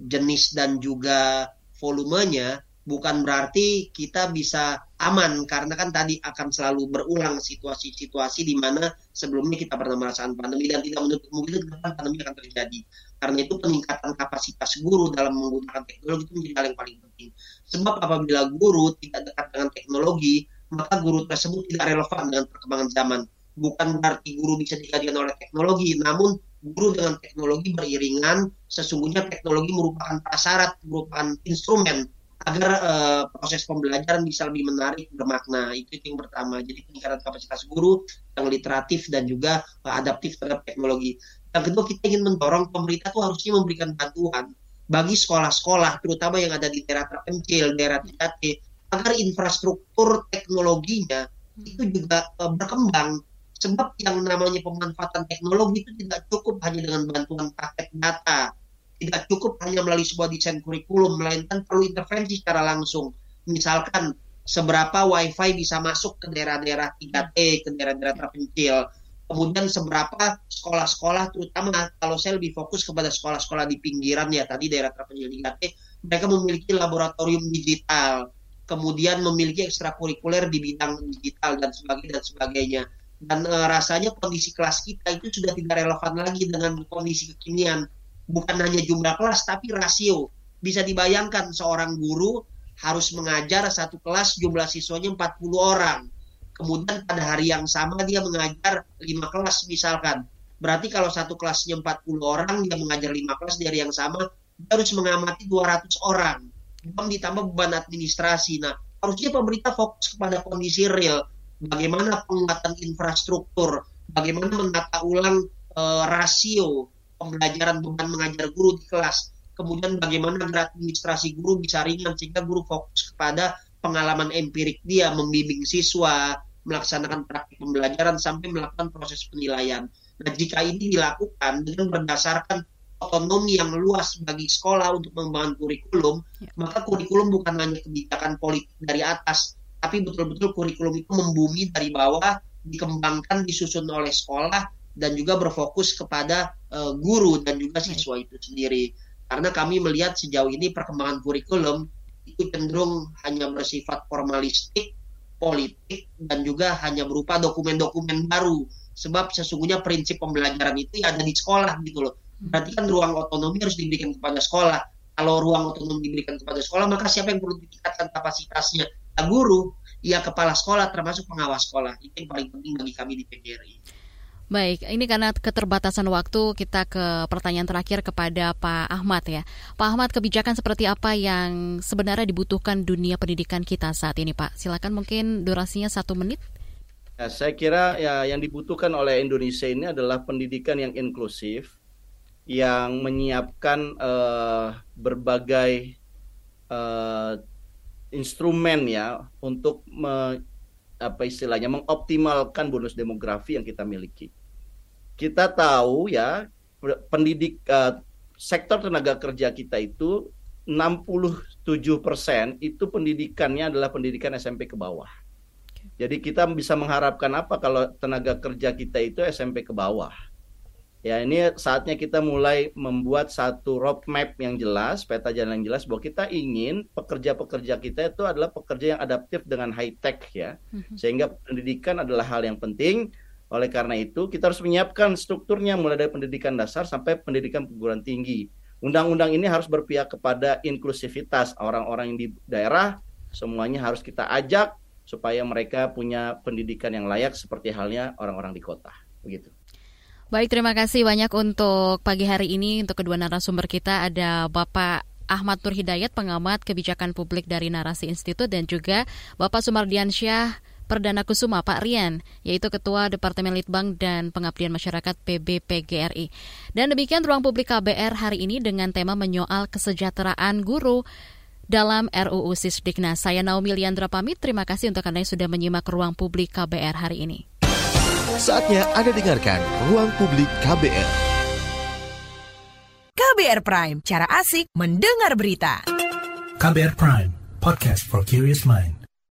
jenis dan juga volumenya, bukan berarti kita bisa aman karena kan tadi akan selalu berulang situasi-situasi di mana sebelumnya kita pernah merasakan pandemi dan tidak menutup kemungkinan pandemi akan terjadi. Karena itu peningkatan kapasitas guru dalam menggunakan teknologi itu menjadi hal yang paling penting. Sebab apabila guru tidak dekat dengan teknologi, maka guru tersebut tidak relevan dengan perkembangan zaman. Bukan berarti guru bisa digantikan oleh teknologi, namun guru dengan teknologi beriringan, sesungguhnya teknologi merupakan prasyarat, merupakan instrumen agar uh, proses pembelajaran bisa lebih menarik, bermakna. Itu, yang pertama. Jadi peningkatan kapasitas guru yang literatif dan juga uh, adaptif terhadap teknologi. Yang kedua kita ingin mendorong pemerintah tuh harusnya memberikan bantuan bagi sekolah-sekolah, terutama yang ada di daerah terpencil, daerah 3T, agar infrastruktur teknologinya itu juga uh, berkembang. Sebab yang namanya pemanfaatan teknologi itu tidak cukup hanya dengan bantuan paket data, tidak cukup hanya melalui sebuah desain kurikulum, melainkan perlu intervensi secara langsung. Misalkan seberapa WiFi bisa masuk ke daerah-daerah 3T, ke daerah-daerah terpencil. Kemudian seberapa sekolah-sekolah, terutama kalau saya lebih fokus kepada sekolah-sekolah di pinggiran ya tadi daerah terpencil 3T, mereka memiliki laboratorium digital, kemudian memiliki ekstrakurikuler di bidang digital dan sebagainya dan sebagainya. Dan e, rasanya kondisi kelas kita itu sudah tidak relevan lagi dengan kondisi kekinian bukan hanya jumlah kelas tapi rasio. Bisa dibayangkan seorang guru harus mengajar satu kelas jumlah siswanya 40 orang. Kemudian pada hari yang sama dia mengajar 5 kelas misalkan. Berarti kalau satu kelasnya 40 orang, dia mengajar 5 kelas di hari yang sama, dia harus mengamati 200 orang. Belum ditambah beban administrasi. Nah, harusnya pemerintah fokus kepada kondisi real. Bagaimana penguatan infrastruktur, bagaimana menata ulang e, rasio, pembelajaran beban mengajar guru di kelas. Kemudian bagaimana administrasi guru bisa ringan sehingga guru fokus kepada pengalaman empirik dia membimbing siswa, melaksanakan praktik pembelajaran sampai melakukan proses penilaian. Nah, jika ini dilakukan dengan berdasarkan otonomi yang luas bagi sekolah untuk mengembangkan kurikulum, ya. maka kurikulum bukan hanya kebijakan politik dari atas, tapi betul-betul kurikulum itu membumi dari bawah, dikembangkan, disusun oleh sekolah, dan juga berfokus kepada uh, guru dan juga siswa itu sendiri. Karena kami melihat sejauh ini perkembangan kurikulum itu cenderung hanya bersifat formalistik, politik, dan juga hanya berupa dokumen-dokumen baru. Sebab sesungguhnya prinsip pembelajaran itu ya ada di sekolah gitu loh. Berarti kan ruang otonomi harus diberikan kepada sekolah. Kalau ruang otonomi diberikan kepada sekolah, maka siapa yang perlu ditingkatkan kapasitasnya? Ya guru, ya kepala sekolah, termasuk pengawas sekolah. Itu yang paling penting bagi kami di PGRI. Baik, ini karena keterbatasan waktu kita ke pertanyaan terakhir kepada Pak Ahmad ya. Pak Ahmad, kebijakan seperti apa yang sebenarnya dibutuhkan dunia pendidikan kita saat ini Pak? Silakan mungkin durasinya satu menit. Ya, saya kira ya yang dibutuhkan oleh Indonesia ini adalah pendidikan yang inklusif, yang menyiapkan uh, berbagai uh, instrumen ya untuk me, apa istilahnya mengoptimalkan bonus demografi yang kita miliki kita tahu ya pendidik uh, sektor tenaga kerja kita itu 67% itu pendidikannya adalah pendidikan SMP ke bawah. Jadi kita bisa mengharapkan apa kalau tenaga kerja kita itu SMP ke bawah. Ya ini saatnya kita mulai membuat satu roadmap yang jelas, peta jalan yang jelas bahwa kita ingin pekerja-pekerja kita itu adalah pekerja yang adaptif dengan high tech ya. Mhm. Sehingga pendidikan adalah hal yang penting oleh karena itu, kita harus menyiapkan strukturnya mulai dari pendidikan dasar sampai pendidikan perguruan tinggi. undang-undang ini harus berpihak kepada inklusivitas orang-orang yang di daerah semuanya harus kita ajak supaya mereka punya pendidikan yang layak seperti halnya orang-orang di kota begitu. Baik, terima kasih banyak untuk pagi hari ini untuk kedua narasumber kita ada Bapak Ahmad Nur Hidayat, pengamat kebijakan publik dari Narasi Institut dan juga Bapak Sumardiansyah Perdana Kusuma Pak Rian, yaitu Ketua Departemen Litbang dan Pengabdian Masyarakat PBPGRI. Dan demikian ruang publik KBR hari ini dengan tema menyoal kesejahteraan guru dalam RUU Sisdiknas. Saya Naomi Liandra pamit, terima kasih untuk Anda yang sudah menyimak ruang publik KBR hari ini. Saatnya Anda dengarkan ruang publik KBR. KBR Prime, cara asik mendengar berita. KBR Prime, podcast for curious mind.